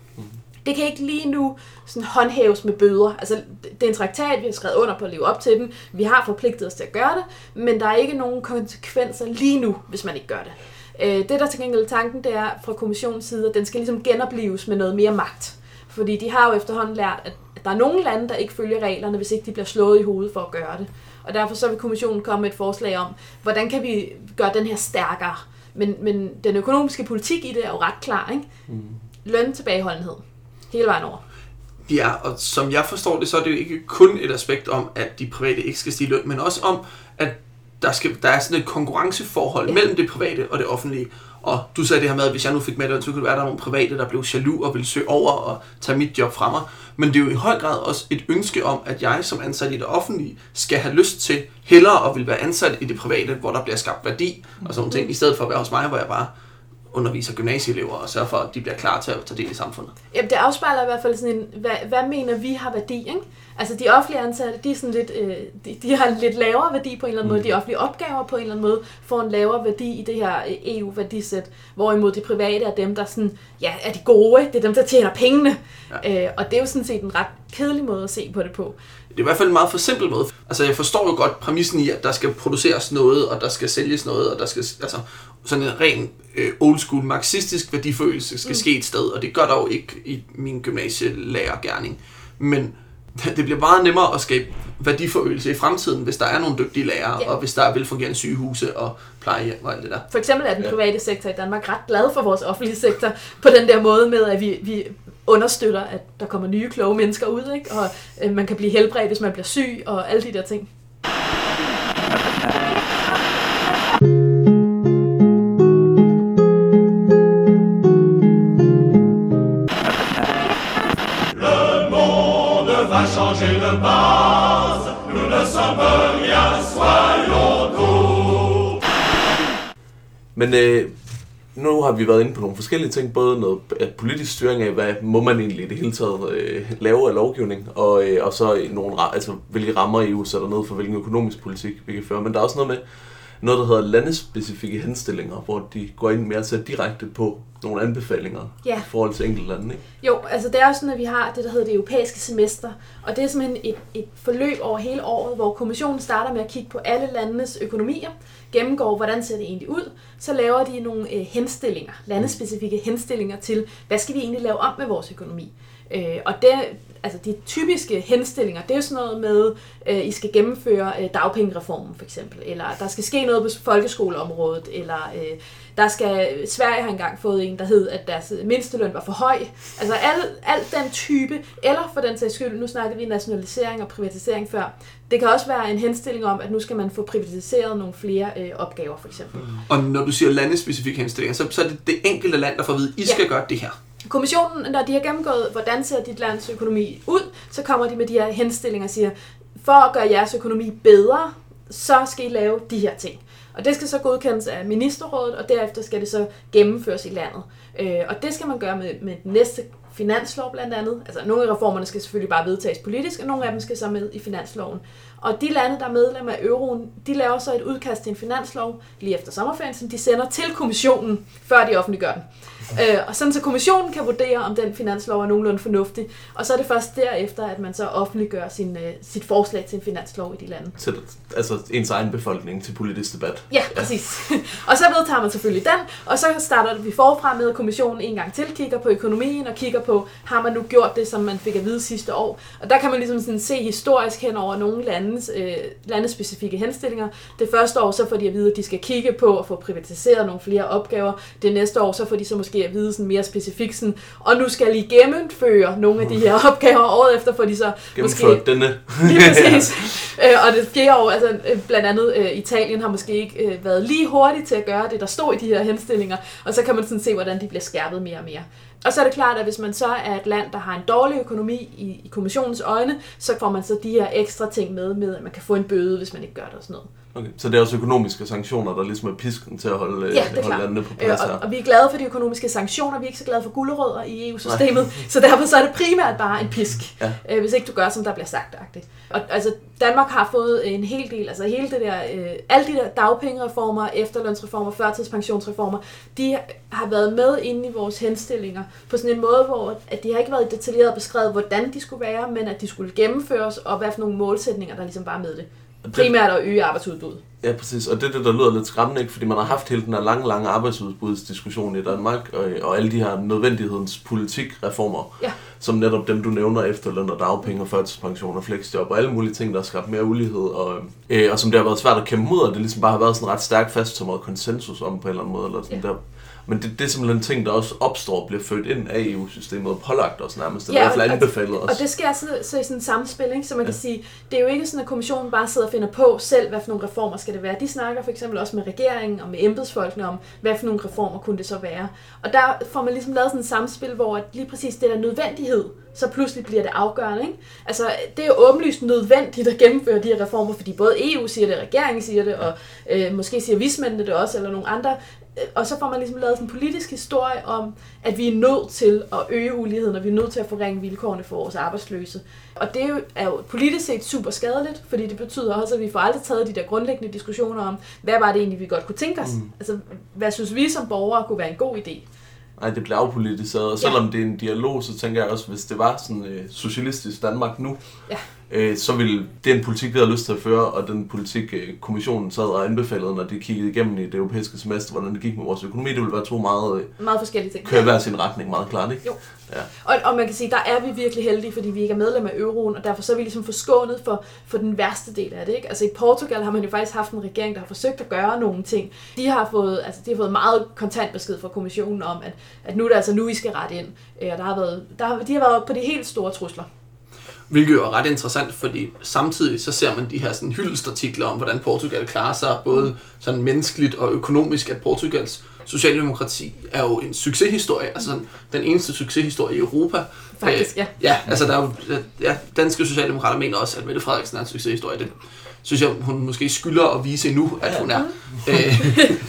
Det kan ikke lige nu sådan håndhæves med bøder. Altså, det er en traktat, vi har skrevet under på at leve op til den. Vi har forpligtet os til at gøre det, men der er ikke nogen konsekvenser lige nu, hvis man ikke gør det. Øh, Det, der til gengæld tanken, det er fra kommissionens side, at den skal ligesom genopleves med noget mere magt. Fordi de har jo efterhånden lært, at der er nogle lande, der ikke følger reglerne, hvis ikke de bliver slået i hovedet for at gøre det. Og derfor så vil kommissionen komme med et forslag om, hvordan kan vi gøre den her stærkere. Men, men den økonomiske politik i det er jo ret klar, ikke? Mm. Løn tilbageholdenhed. Hele vejen over. Ja, og som jeg forstår det, så er det jo ikke kun et aspekt om, at de private ikke skal stige løn, men også om, at der, skal, der er sådan et konkurrenceforhold ja. mellem det private og det offentlige. Og du sagde det her med, at hvis jeg nu fik med det, så kunne det være, at der er nogle private, der blev jaloux og ville søge over og tage mit job fra mig. Men det er jo i høj grad også et ønske om, at jeg som ansat i det offentlige skal have lyst til hellere at vil være ansat i det private, hvor der bliver skabt værdi og sådan nogle ting, i stedet for at være hos mig, hvor jeg bare underviser gymnasieelever og sørger for, at de bliver klar til at tage del i samfundet. Jamen, det afspejler i hvert fald sådan en, hvad, hvad mener vi har værdi, ikke? Altså, de offentlige ansatte, de, er sådan lidt, øh, de, de har en lidt lavere værdi på en eller anden måde. De offentlige opgaver på en eller anden måde får en lavere værdi i det her øh, EU-værdisæt. Hvorimod de private er dem, der sådan, ja, er de gode? Det er dem, der tjener pengene. Ja. Øh, og det er jo sådan set en ret kedelig måde at se på det på. Det er i hvert fald en meget for simpel måde. Altså, jeg forstår jo godt præmissen i, at der skal produceres noget, og der skal sælges noget, og der skal, altså, sådan en ren øh, old school marxistisk værdifølelse skal mm. ske et sted, og det gør der jo ikke i min gymnasielærergærning. Men [LAUGHS] det bliver meget nemmere at skabe værdiforøgelse i fremtiden, hvis der er nogle dygtige lærere, ja. og hvis der er velfungerende sygehuse og plejehjem og alt det der. For eksempel er den private sektor i Danmark ret glad for vores offentlige sektor, på den der måde med, at vi, vi understøtter, at der kommer nye kloge mennesker ud, ikke? og øh, man kan blive helbredt, hvis man bliver syg, og alle de der ting. Le monde va changer de base, nous ne sommes rien, soyons doux. Men øh, nu har vi været inde på nogle forskellige ting, både noget at politisk styring af, hvad må man egentlig i det hele taget øh, lave af lovgivning, og, øh, og så nogle, altså, hvilke rammer EU sætter ned for, hvilken økonomisk politik vi kan føre. Men der er også noget med noget, der hedder landespecifikke henstillinger, hvor de går ind mere til direkte på nogle anbefalinger Ja. i forhold til enkelte lande. Ikke? Jo, altså det er jo sådan, at vi har det, der hedder det europæiske semester, og det er simpelthen et, et forløb over hele året, hvor kommissionen starter med at kigge på alle landenes økonomier, gennemgår, hvordan ser det egentlig ud, så laver de nogle øh, henstillinger, landespecifikke henstillinger til, hvad skal vi egentlig lave om med vores økonomi. Øh, og det, altså de typiske henstillinger, det er jo sådan noget med, øh, I skal gennemføre øh, dagpengereformen for eksempel, eller der skal ske noget på folkeskoleområdet, eller øh, der skal, Sverige har engang fået en, der hed, at deres mindsteløn var for høj. Altså al, alt den type, eller for den sags skyld, nu snakker vi nationalisering og privatisering før, det kan også være en henstilling om, at nu skal man få privatiseret nogle flere øh, opgaver for eksempel. Og når du siger landespecifikke henstillinger, så, så er det det enkelte land, der får at vide, I skal gøre det her. Kommissionen, når de har gennemgået, hvordan ser dit lands økonomi ud, så kommer de med de her henstillinger og siger, for at gøre jeres økonomi bedre, så skal I lave de her ting. Og det skal så godkendes af ministerrådet, og derefter skal det så gennemføres i landet. Øh, og det skal man gøre med, med den næste finanslov blandt andet. Altså nogle af reformerne skal selvfølgelig bare vedtages politisk, og nogle af dem skal så med i finansloven. Og de lande, der er medlem af euroen, de laver så et udkast til en finanslov lige efter sommerferien, som de sender til kommissionen, før de offentliggør den. Øh, og sådan så kommissionen kan vurdere, om den finanslov er nogenlunde fornuftig. Og så er det først derefter, at man så offentliggør sin, øh, sit forslag til en finanslov i de lande. Så, altså ens egen befolkning til politisk debat. Ja, præcis. [LAUGHS] og så vedtager man selvfølgelig den, og så starter vi forfra med, at kommissionen en gang til kigger på økonomien og kigger på, har man nu gjort det, som man fik at vide sidste år. Og der kan man ligesom sådan se historisk hen over nogle landes, øh, landespecifikke henstillinger. Det første år, så får de at vide, at de skal kigge på at få privatiseret nogle flere opgaver. Det næste år, så får de så måske at vide sådan mere specifikt, sådan, og nu skal I gennemføre nogle af de her opgaver. Året efter får de så måske... denne. [LAUGHS] Lige [LAUGHS] præcis. øh, og det fjerde år, altså øh, blandt andet øh, Italien har måske ikke øh, været lige hurtigt til at gøre det, der stod i de her henstillinger, og så kan man sådan se, hvordan de bliver skærpet mere og mere. Og så er det klart, at hvis man så er et land, der har en dårlig økonomi i, i kommissionens øjne, så får man så de her ekstra ting med, med at man kan få en bøde, hvis man ikke gør det og sådan noget. Okay. Så det er også økonomiske sanktioner, der ligesom er pisken til at holde, øh, Ja, er holde landene på Øh, plads og, her. og vi er glade for de økonomiske sanktioner, vi er ikke så glade for gulerødder i EU-systemet, så derfor så er det primært bare en pisk, Ja. øh, hvis ikke du gør, som der bliver sagt. -agtigt. Og altså, Danmark har fået en hel del, altså hele det der, øh, alle de der dagpengereformer, efterlønsreformer, førtidspensionsreformer, de har været med inde i vores henstillinger på sådan en måde, hvor at de har ikke været detaljeret beskrevet, hvordan de skulle være, men at de skulle gennemføres, og hvad for nogle målsætninger, der ligesom var med det. Primært at øge arbejdsudbuddet. Ja, præcis. Og det er det, der lyder lidt skræmmende, ikke? Fordi man har haft hele den her lange, lange arbejdsudbudsdiskussion i Danmark, og, og alle de her nødvendighedens politikreformer, Ja. som netop dem, du nævner, efterløn og dagpenge og førtidspension og flexjob og alle mulige ting, der har skabt mere ulighed, og, øh, og som det har været svært at kæmpe mod, og det ligesom bare har været sådan ret stærkt fasttømret konsensus om på en eller anden måde. Eller sådan Ja. der. Men det, det er simpelthen ting, der også opstår og bliver født ind af EU-systemet og pålagt os nærmest, eller i hvert fald og- anbefalet os. Og det sker så, så i sådan et samspil, ikke? så man kan sige, det er jo ikke sådan, at kommissionen bare sidder og finder på selv, hvad for nogle reformer skal det være. De snakker for eksempel også med regeringen og med embedsfolkene om, hvad for nogle reformer kunne det så være. Og der får man ligesom lavet sådan et samspil, hvor at lige præcis det der nødvendighed, så pludselig bliver det afgørende. Ikke? Altså, det er jo åbenlyst nødvendigt at gennemføre de her reformer, fordi både EU siger det, regeringen siger det, og øh, måske siger vismændene det også, eller nogle andre. Øh, Og så får man ligesom lavet sådan en politisk historie om, at vi er nødt til at øge uligheden, og vi er nødt til at forringe vilkårene for vores arbejdsløse. Og det er jo, er jo politisk set super skadeligt, fordi det betyder også, at vi får aldrig taget de der grundlæggende diskussioner om, hvad var det egentlig, vi godt kunne tænke os? Mm. Altså, hvad synes vi som borgere kunne være en god idé? Nej, det bliver afpolitiseret, og selvom det er en dialog, så tænker jeg også, hvis det var sådan øh, socialistisk Danmark nu, Ja. Øh, så ville det er en politik, vi har lyst til at føre, og den politik, øh, kommissionen sad og anbefalede, når de kiggede igennem i det europæiske semester, hvordan det gik med vores økonomi, det ville være to meget, øh, Meget forskellige ting. køre i hver sin retning meget klart, ikke? Jo. Ja. Og, og man kan sige, der er vi virkelig heldige, fordi vi ikke er medlem af euroen, og derfor så er vi ligesom forskånet for, for den værste del af det. Ikke? Altså i Portugal har man jo faktisk haft en regering, der har forsøgt at gøre nogle ting. De har fået, altså, de har fået meget kontant besked fra kommissionen om, at, at nu er det altså nu, vi skal rette ind. Øh, Og der har været, der har, de har været på de helt store trusler. Hvilket jo er ret interessant, fordi samtidig så ser man de her sådan hyldestartikler om, hvordan Portugal klarer sig, både sådan menneskeligt og økonomisk, at Portugals socialdemokrati er jo en succeshistorie, altså sådan den eneste succeshistorie i Europa. Faktisk, ja. Ja, altså der er jo, ja, danske socialdemokrater mener også, at Mette Frederiksen er en succeshistorie. Det synes jeg, hun måske skylder at vise nu, at hun er. Øh,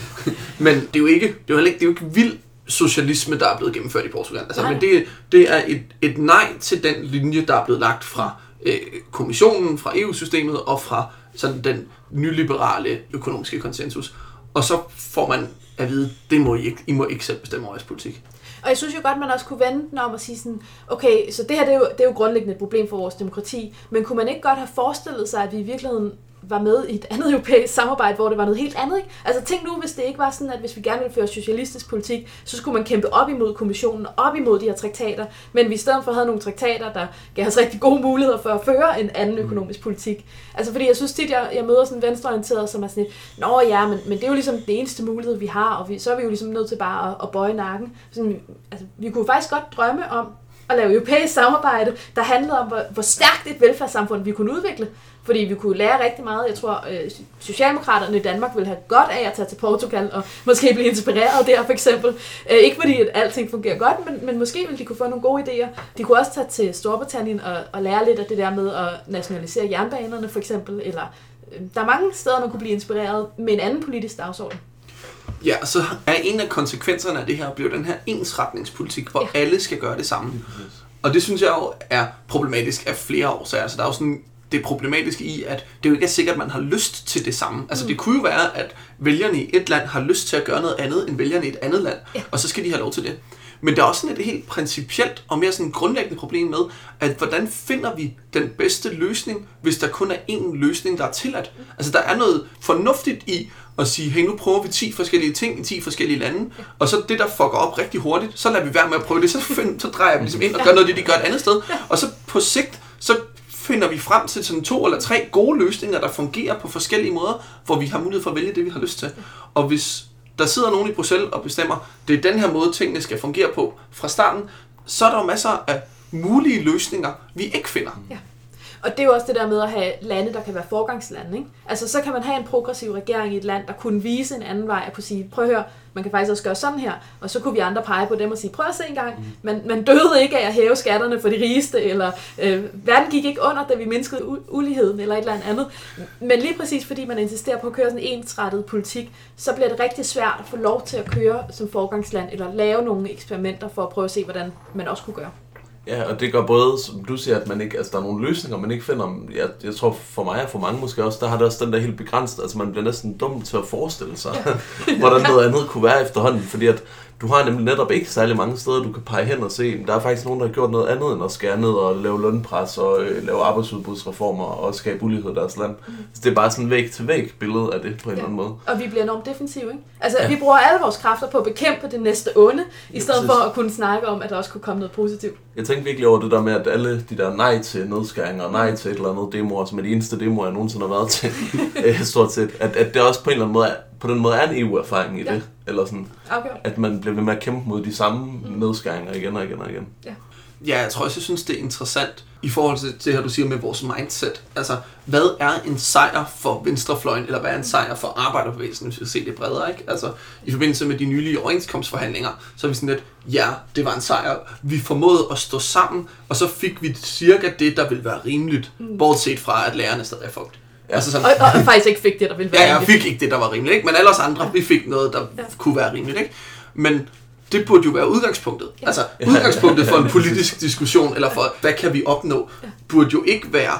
[LAUGHS] Men det er jo ikke, det er jo heller ikke, det er jo ikke vild socialisme, der er blevet gennemført i Portugal. Altså, Nej. men det, det er et, et nej til den linje, der er blevet lagt fra øh, kommissionen, fra EU-systemet og fra sådan den nyliberale økonomiske konsensus. Og så får man at vide, det må I ikke, I må ikke selv bestemme over jeres politik. Og jeg synes jo godt, man også kunne vende den om og sige sådan, okay, så det her det er, jo, det er jo grundlæggende et problem for vores demokrati, men kunne man ikke godt have forestillet sig, at vi i virkeligheden var med i et andet [LAUGHS] europæisk samarbejde, hvor det var noget helt andet, ikke? Altså tænk nu, hvis det ikke var sådan, at hvis vi gerne ville føre socialistisk politik, så skulle man kæmpe op imod kommissionen, op imod de her traktater, men vi i stedet for havde nogle traktater, der gav os rigtig gode muligheder for at føre en anden økonomisk politik. Altså fordi jeg synes tit, jeg, jeg møder sådan venstreorienterede, som er sådan lidt, nå ja, men, men det er jo ligesom det eneste mulighed, vi har, og vi, så er vi jo ligesom nødt til bare at, at bøje nakken. Sådan, altså, vi kunne faktisk godt drømme om at lave europæisk samarbejde, der handlede om, hvor, hvor stærkt et velfærdssamfund vi kunne udvikle. Fordi vi kunne lære rigtig meget. Jeg tror, øh, Socialdemokraterne i Danmark ville have godt af at tage til Portugal og måske blive inspireret der for eksempel. Øh, ikke fordi, at alting fungerer godt, men, men måske ville de kunne få nogle gode idéer. De kunne også tage til Storbritannien og, og lære lidt af det der med at nationalisere jernbanerne for eksempel. Eller, øh, der er mange steder, man kunne blive inspireret med en anden politisk dagsorden. Ja, så er en af konsekvenserne af det her, bliver den her ensretningspolitik, hvor Ja. alle skal gøre det samme. Og det synes jeg jo er problematisk af flere årsager. Altså, der er jo sådan det problematiske i, at det jo ikke er sikkert, at man har lyst til det samme. Altså, det kunne jo være, at vælgerne i et land har lyst til at gøre noget andet, end vælgerne i et andet land, Ja. og så skal de have lov til det. Men der er også sådan et helt principielt og mere sådan grundlæggende problem med, at hvordan finder vi den bedste løsning, hvis der kun er én løsning, der er tilladt? Altså der er noget fornuftigt i at sige, hey nu prøver vi 10 forskellige ting i 10 forskellige lande, og så det der fucker op rigtig hurtigt, så lader vi være med at prøve det, så, find, så drejer vi ligesom ind og gør noget af det, de gør et andet sted, og så på sigt, så finder vi frem til sådan to eller tre gode løsninger, der fungerer på forskellige måder, hvor vi har mulighed for at vælge det, vi har lyst til. Og hvis der sidder nogen i Bruxelles og bestemmer, det er den her måde, tingene skal fungere på fra starten, så er der jo masser af mulige løsninger, vi ikke finder. Ja. Og det er jo også det der med at have lande, der kan være forgangslande. Ikke? Altså så kan man have en progressiv regering i et land, der kunne vise en anden vej og kunne sige, prøv at høre, man kan faktisk også gøre sådan her. Og så kunne vi andre pege på dem og sige, prøv at se en gang, man, man døde ikke af at hæve skatterne for de rigeste, eller øh, verden gik ikke under, da vi mindskede u- uligheden, eller et eller andet. Men lige præcis fordi man insisterer på at køre sådan en ensrettet politik, så bliver det rigtig svært at få lov til at køre som forgangsland, eller lave nogle eksperimenter for at prøve at se, hvordan man også kunne gøre. Ja, og det gør både, som du siger, at man ikke, altså, der er nogle løsninger, man ikke finder. Jeg, jeg tror for mig og for mange måske også, der har det også den der helt begrænset, altså man bliver næsten dum til at forestille sig, [LAUGHS] hvordan noget andet kunne være efterhånden, fordi at du har nemlig netop ikke særlig mange steder, du kan pege hen og se, men der er faktisk nogen, der har gjort noget andet end at skære ned og lave lønpres og øh, lave arbejdsudbudsreformer og skabe ulighed i deres land. Mm. Så det er bare sådan en væg-til-væg billede af det på en ja. eller anden måde. Og vi bliver enormt defensive, ikke? Altså, ja. vi bruger alle vores kræfter på at bekæmpe det næste onde, i stedet præcis. for at kunne snakke om, at der også kunne komme noget positivt. Jeg tænkte virkelig over det der med, at alle de der nej til nedskæringer og nej til et eller andet demoer, som er de eneste demoer, jeg nogensinde har været til, [LAUGHS] øh, stort set, at, at det også på en eller anden måde, på den måde er en EU-erfaring i Ja. det. Eller sådan, Afgjort. at man bliver ved med at kæmpe mod de samme nedskæringer igen og igen og igen. Ja, jeg tror også, jeg synes, det er interessant i forhold til det her, du siger med vores mindset. Altså, hvad er en sejr for venstrefløjen, eller hvad er en sejr for arbejderbevægelsen, hvis vi ser det bredere, ikke? Altså, i forbindelse med de nylige overenskomstforhandlinger, så er vi sådan lidt, ja, det var en sejr. Vi formåede at stå sammen, og så fik vi cirka det, der ville være rimeligt, bortset fra, at lærerne stadig er fugt. Ja. Altså sådan, Og, og, faktisk ikke fik det, der ville være Ja, jeg rimeligt. fik ikke det, der var rimeligt, ikke? men alle os andre, vi fik noget, der ja. kunne være rimeligt. Ikke? Men det burde jo være udgangspunktet. Ja. Altså, udgangspunktet for en [LAUGHS] politisk diskussion, eller for, hvad kan vi opnå, burde jo ikke være,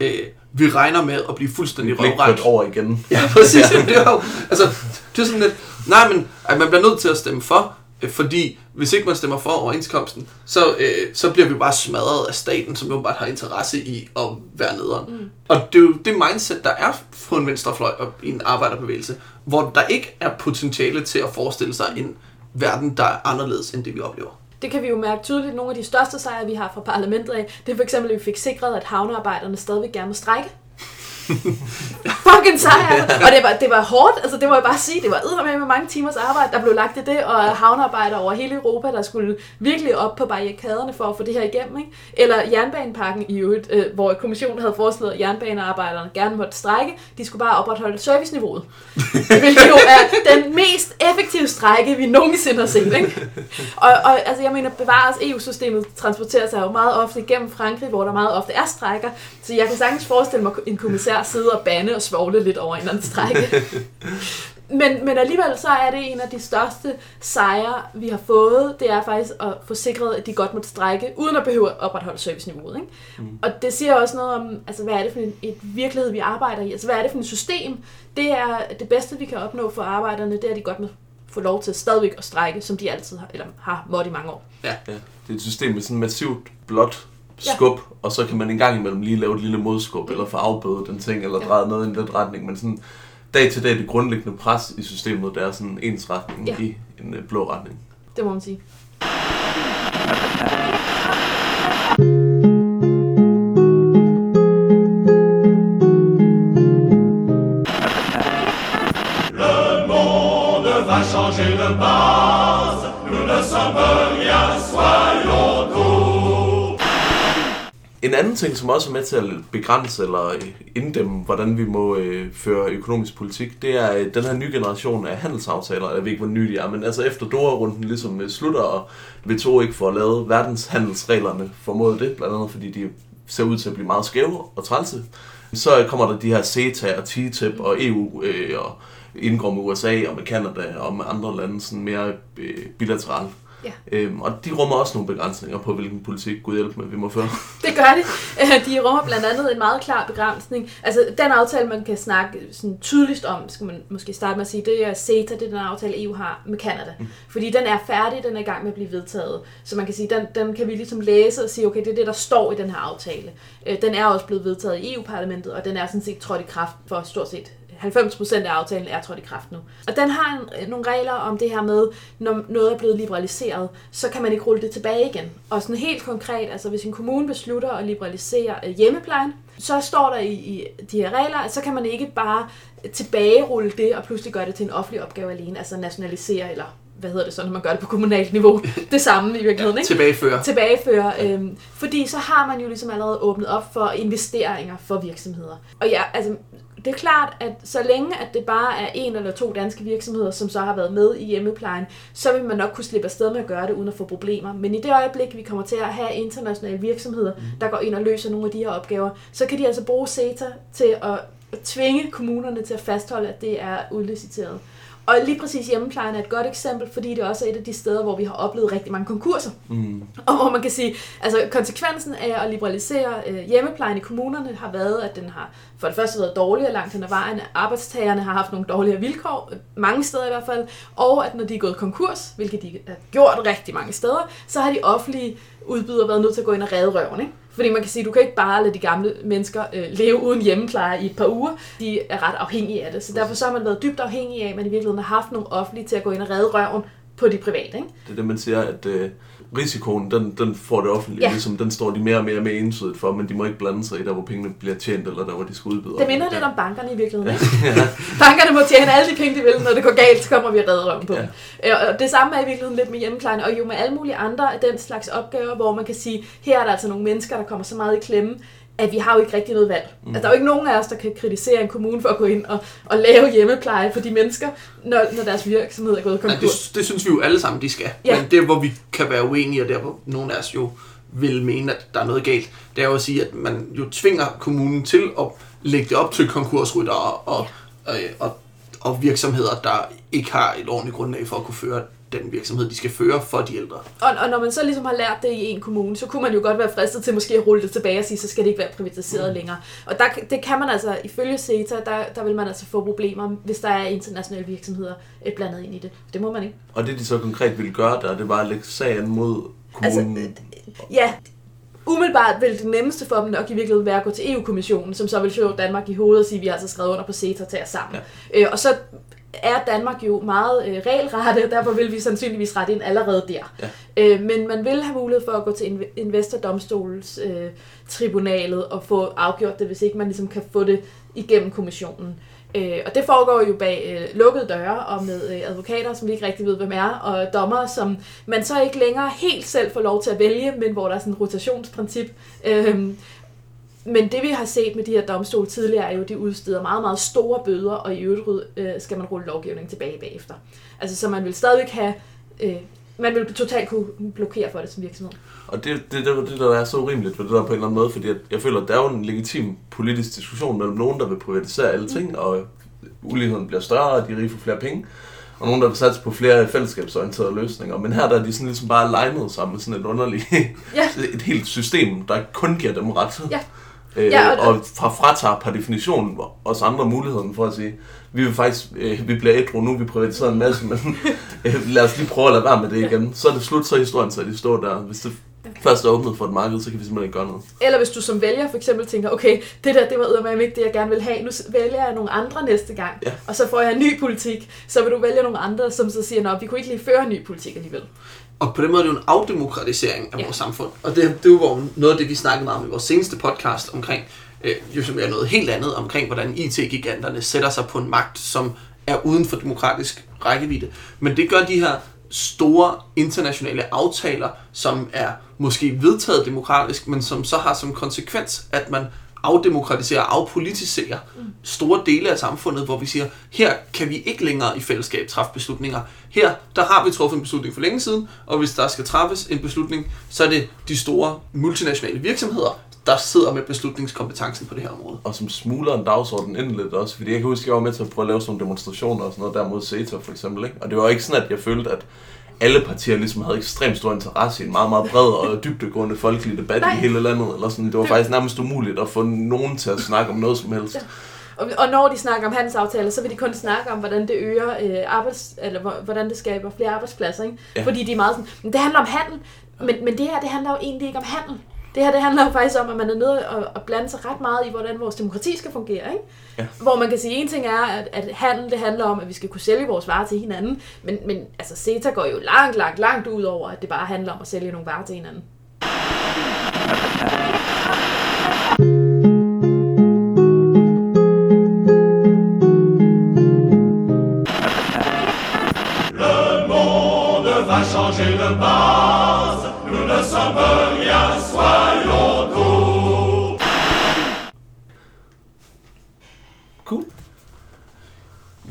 øh, vi regner med at blive fuldstændig røvrendt. over igen. Ja, præcis. [LAUGHS] Ja. [LAUGHS] Det er jo, altså, det er sådan lidt, nej, men at man bliver nødt til at stemme for, fordi hvis ikke man stemmer for overenskomsten, så, øh, så bliver vi bare smadret af staten, som jo bare har interesse i at være nederen. Mm. Og det er jo det mindset, der er på en venstrefløj og i en arbejderbevægelse, hvor der ikke er potentiale til at forestille sig en verden, der er anderledes end det, vi oplever. Det kan vi jo mærke tydeligt. Nogle af de største sejre, vi har fra parlamentet af, det er for eksempel, at vi fik sikret, at havnearbejderne stadigvæk gerne må strække. [LAUGHS] Fucking sejr! Og det var, det var hårdt, altså det må jeg bare sige. Det var med med mange timers arbejde, der blev lagt i det, og havnearbejdere over hele Europa, der skulle virkelig op på barrikaderne for at få det her igennem. Ikke? Eller jernbanepakken i øvrigt, øh, hvor kommissionen havde foreslået, at jernbanearbejderne gerne måtte strække. De skulle bare opretholde serviceniveauet. [LAUGHS] Hvilket jo er den mest effektive strække, vi nogensinde har set. Ikke? Og, og altså, jeg mener, bevares EU-systemet transporterer sig jo meget ofte igennem Frankrig, hvor der meget ofte er strækker. Så jeg kan sagtens forestille mig en kommissær sidde og bande og svogle lidt over en eller anden strække. [LAUGHS] Men, men alligevel så er det en af de største sejre, vi har fået. Det er faktisk at få sikret, at de godt måtte strække, uden at behøve at opretholde serviceniveauet. Ikke? Mm. Og det siger også noget om, altså, hvad er det for en et virkelighed, vi arbejder i? Altså, hvad er det for et system? Det er det bedste, vi kan opnå for arbejderne, det er, at de godt må få lov til stadigvæk at strække, som de altid har, eller har måttet i mange år. Ja. Ja, det er et system med sådan et massivt blåt skub, ja. og så kan man en gang imellem lige lave et lille modskub, eller få afbødet den ting, eller Ja. dreje noget i en lidt retning, men sådan dag til dag, det grundlæggende pres i systemet, der er sådan ens retning Ja. i en øh, blå retning. Det må man sige. En anden ting, som også er med til at begrænse eller inddæmme, hvordan vi må øh, føre økonomisk politik, det er øh, den her nye generation af handelsaftaler. Jeg ved ikke, hvor nye de er, men altså efter Doha-runden ligesom øh, slutter, og WTO ikke får lavet verdenshandelsreglerne, formodet det, blandt andet fordi de ser ud til at blive meget skæve og trælse, så kommer der de her CETA og TTIP og EU øh, og indgår med USA og med Kanada og med andre lande sådan mere øh, bilateralt. Ja. Øhm, og de rummer også nogle begrænsninger på, hvilken politik, Gud hjælp med, vi må føre. [LAUGHS] Det gør det. Øh, De rummer blandt andet en meget klar begrænsning. Altså, den aftale, man kan snakke sådan tydeligst om, skal man måske starte med at sige, det er CETA, det er den aftale, EU har med Canada. Mm. Fordi den er færdig, den er i gang med at blive vedtaget. Så man kan sige, den, den kan vi ligesom læse og sige, okay, det er det, der står i den her aftale. Øh, Den er også blevet vedtaget i EU-parlamentet, og den er sådan set trådt i kraft for stort set 90% af aftalen er trådt i kraft nu. Og den har en, nogle regler om det her med, når noget er blevet liberaliseret, så kan man ikke rulle det tilbage igen. Og sådan helt konkret, altså hvis en kommune beslutter at liberalisere øh, hjemmeplejen, så står der i, i de her regler, at så kan man ikke bare tilbagerulle det og pludselig gøre det til en offentlig opgave alene, altså nationalisere eller hvad hedder det så, når man gør det på kommunalt niveau, [LAUGHS] det samme i virkeligheden, ikke? Tilbageføre. tilbageføre. Øhm, fordi så har man jo ligesom allerede åbnet op for investeringer for virksomheder. Og ja, altså, det er klart, at så længe at det bare er en eller to danske virksomheder, som så har været med i hjemmeplejen, så vil man nok kunne slippe afsted med at gøre det uden at få problemer. Men i det øjeblik, vi kommer til at have internationale virksomheder, der går ind og løser nogle af de her opgaver, så kan de altså bruge CETA til at tvinge kommunerne til at fastholde, at det er udliciteret. Og lige præcis hjemmeplejen er et godt eksempel, fordi det også er et af de steder, hvor vi har oplevet rigtig mange konkurser. Mm. Og hvor man kan sige, altså konsekvensen af at liberalisere øh, hjemmeplejen i kommunerne har været, at den har for det første været dårligere langt hen ad vejen. Arbejdstagerne har haft nogle dårligere vilkår, øh, mange steder i hvert fald. Og at når de er gået konkurs, hvilket de har gjort rigtig mange steder, så har de offentlige udbydere været nødt til at gå ind og redde røven. Ikke? Fordi man kan sige, at du kan ikke bare lade de gamle mennesker øh, leve uden hjemmepleje i et par uger. De er ret afhængige af det. Så derfor så har man været dybt afhængig af, at man i virkeligheden har haft nogle offentlige til at gå ind og redde røven på de private. Ikke? Det er det, man siger, at øh, risikoen, den, den får det offentlige, Ja. ja. ligesom, den står de mere og mere med entydigt for, men de må ikke blande sig i, der hvor pengene bliver tjent, eller der hvor de skal udbyde. Det minder lidt om bankerne i virkeligheden. Ikke? [LAUGHS] Bankerne må tjene alle de penge, de vil. Når det går galt, så kommer vi og redder røven på dem. Ja. Og det samme er i virkeligheden lidt med hjemmeplejen, og jo med alle mulige andre af den slags opgaver, hvor man kan sige, her er der altså nogle mennesker, der kommer så meget i klemme, at vi har jo ikke rigtig noget valg. Mm. Altså, der er jo ikke nogen af os, der kan kritisere en kommune for at gå ind og, og lave hjemmepleje for de mennesker, når, når deres virksomhed er gået konkurs. det, det synes vi jo alle sammen, de skal. Ja. Ja. Men det, hvor vi kan være uenige, og der hvor nogle af os jo vil mene, at der er noget galt, det er jo at sige, at man jo tvinger kommunen til at lægge det op til konkursryttere og, og, og, og virksomheder, der ikke har et ordentligt grundlag for at kunne føre den virksomhed, de skal føre for de ældre. Og, og når man så ligesom har lært det i en kommune, så kunne man jo godt være fristet til måske at rulle det tilbage og sige, så skal det ikke være privatiseret mm. længere. Og der, det kan man altså, ifølge CETA, der, der vil man altså få problemer, hvis der er internationale virksomheder øh, blandet ind i det. Det må man ikke. Og det de så konkret ville gøre der, det var at lægge sagen mod kommunen. Altså, Ja, umiddelbart vil det nemmeste for dem nok i virkeligheden være at gå til EU-kommissionen, som så vil slå Danmark i hovedet og sige, at vi har altså skrevet under på CETA til os sammen. Ja. Øh, og så er Danmark jo meget øh, regelrette, derfor vil vi sandsynligvis rette ind allerede der. Ja. Øh, men man vil have mulighed for at gå til inv- investordomstolens øh, tribunalet og få afgjort det, hvis ikke man ligesom kan få det igennem kommissionen. Øh, og det foregår jo bag øh, lukkede døre og med øh, advokater, som vi ikke rigtig ved, hvem er, og dommer, som man så ikke længere helt selv får lov til at vælge, men hvor der er sådan et rotationsprincip. Øh, men det vi har set med de her domstole tidligere er jo, at de udsteder meget, meget store bøder, og i øvrigt øh, skal man rulle lovgivningen tilbage bagefter. Altså så man vil stadigvæk have, øh, man vil totalt kunne blokere for det som virksomhed. Og det, det, det, det, der er så urimeligt ved det der på en eller anden måde, fordi at jeg føler, at der er jo en legitim politisk diskussion mellem nogen, der vil privatisere alle ting, og uligheden bliver større, og de rige får flere penge, og nogen, der vil satse på flere fællesskabsorienterede løsninger. Men her der er de sådan ligesom bare legnet sammen med sådan et underligt, Ja. [LAUGHS] et helt system, der kun giver dem ret. Ja. Øh, Ja, og- og, og fra fratager per definition os andre muligheden for at sige, vi vil faktisk, øh, vi bliver ædru nu, vi privatiserer en masse, men [LAUGHS] øh, lad os lige prøve at lade være med det igen. Så er det slut, så er historien, så de står der. Hvis det først er åbnet for et marked, så kan vi simpelthen ikke gøre noget. Eller hvis du som vælger for eksempel tænker, okay, det der, det var eddermame ikke det, jeg gerne vil have, nu vælger jeg nogle andre næste gang, Ja. og så får jeg en ny politik, så vil du vælge nogle andre, som så siger, at vi kunne ikke lige føre en ny politik alligevel. Og på den måde er det jo en afdemokratisering af Ja. vores samfund. Og det, det er jo noget af det, vi snakkede meget om i vores seneste podcast omkring, øh, jo som er noget helt andet, omkring hvordan IT-giganterne sætter sig på en magt, som er uden for demokratisk rækkevidde. Men det gør de her store internationale aftaler, som er måske vedtaget demokratisk, men som så har som konsekvens, at man afdemokratiserer og afpolitiserer store dele af samfundet, hvor vi siger, her kan vi ikke længere i fællesskab træffe beslutninger. Her, der har vi truffet en beslutning for længe siden, og hvis der skal træffes en beslutning, så er det de store multinationale virksomheder, der sidder med beslutningskompetencen på det her område. Og som smugler en dagsorden ind lidt også, fordi jeg kan huske, at jeg var med til at prøve at lave sådan nogle demonstrationer og sådan noget der mod CETA for eksempel, ikke? Og det var ikke sådan, at jeg følte, at alle partier ligesom havde ekstremt stor interesse i en meget, meget bred og dybdegående folkelig debat Nej. i hele landet. Eller sådan. Det var Det- faktisk nærmest umuligt at få nogen til at snakke om noget som helst. Ja. Og, og når de snakker om handelsaftaler, så vil de kun snakke om, hvordan det øger øh, arbejds, eller hvor- hvordan det skaber flere arbejdspladser. Ikke? Ja. Fordi de er meget sådan, men det handler om handel, men, men det her, det handler jo egentlig ikke om handel. Det her, det handler jo faktisk om, at man er nede og, og blande sig ret meget i, hvordan vores demokrati skal fungere. Ikke? Ja. Hvor man kan sige, en ting er, at, at handel, det handler om, at vi skal kunne sælge vores varer til hinanden, men, men altså CETA går jo langt, langt, langt ud over, at det bare handler om at sælge nogle varer til hinanden.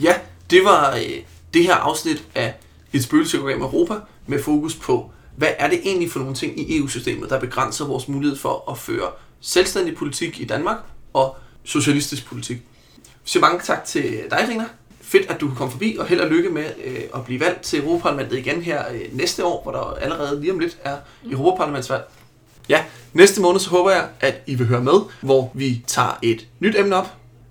Ja, det var øh, det her afsnit af et spøgelseprogram Europa med fokus på, hvad er det egentlig for nogle ting i EU-systemet, der begrænser vores mulighed for at føre selvstændig politik i Danmark og socialistisk politik. Så mange tak til dig, Rina. fedt, at du kunne komme forbi, og held og lykke med øh, at blive valgt til Europaparlamentet igen her øh, næste år, hvor der allerede lige om lidt er Europaparlamentsvalg. Ja, næste måned så håber jeg, at I vil høre med, hvor vi tager et nyt emne op.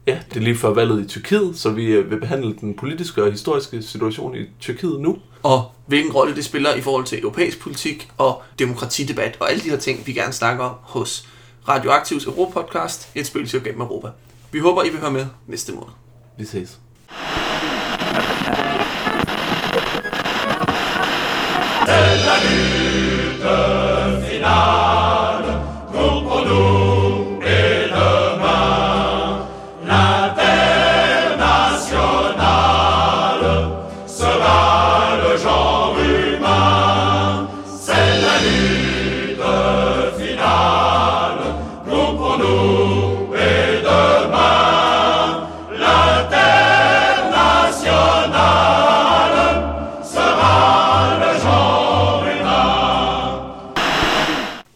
Ja, det er lige før valget i Tyrkiet, så vi øh, vil behandle den politiske og historiske situation i Tyrkiet nu. og hvilken rolle det spiller i forhold til europæisk politik og demokratidebat og alle de her ting, vi gerne snakker om hos Radioaktivs Europapodcast, et spøgelse gennem Europa. Vi håber, I vil høre med næste måned. Vi ses. C'est la nuit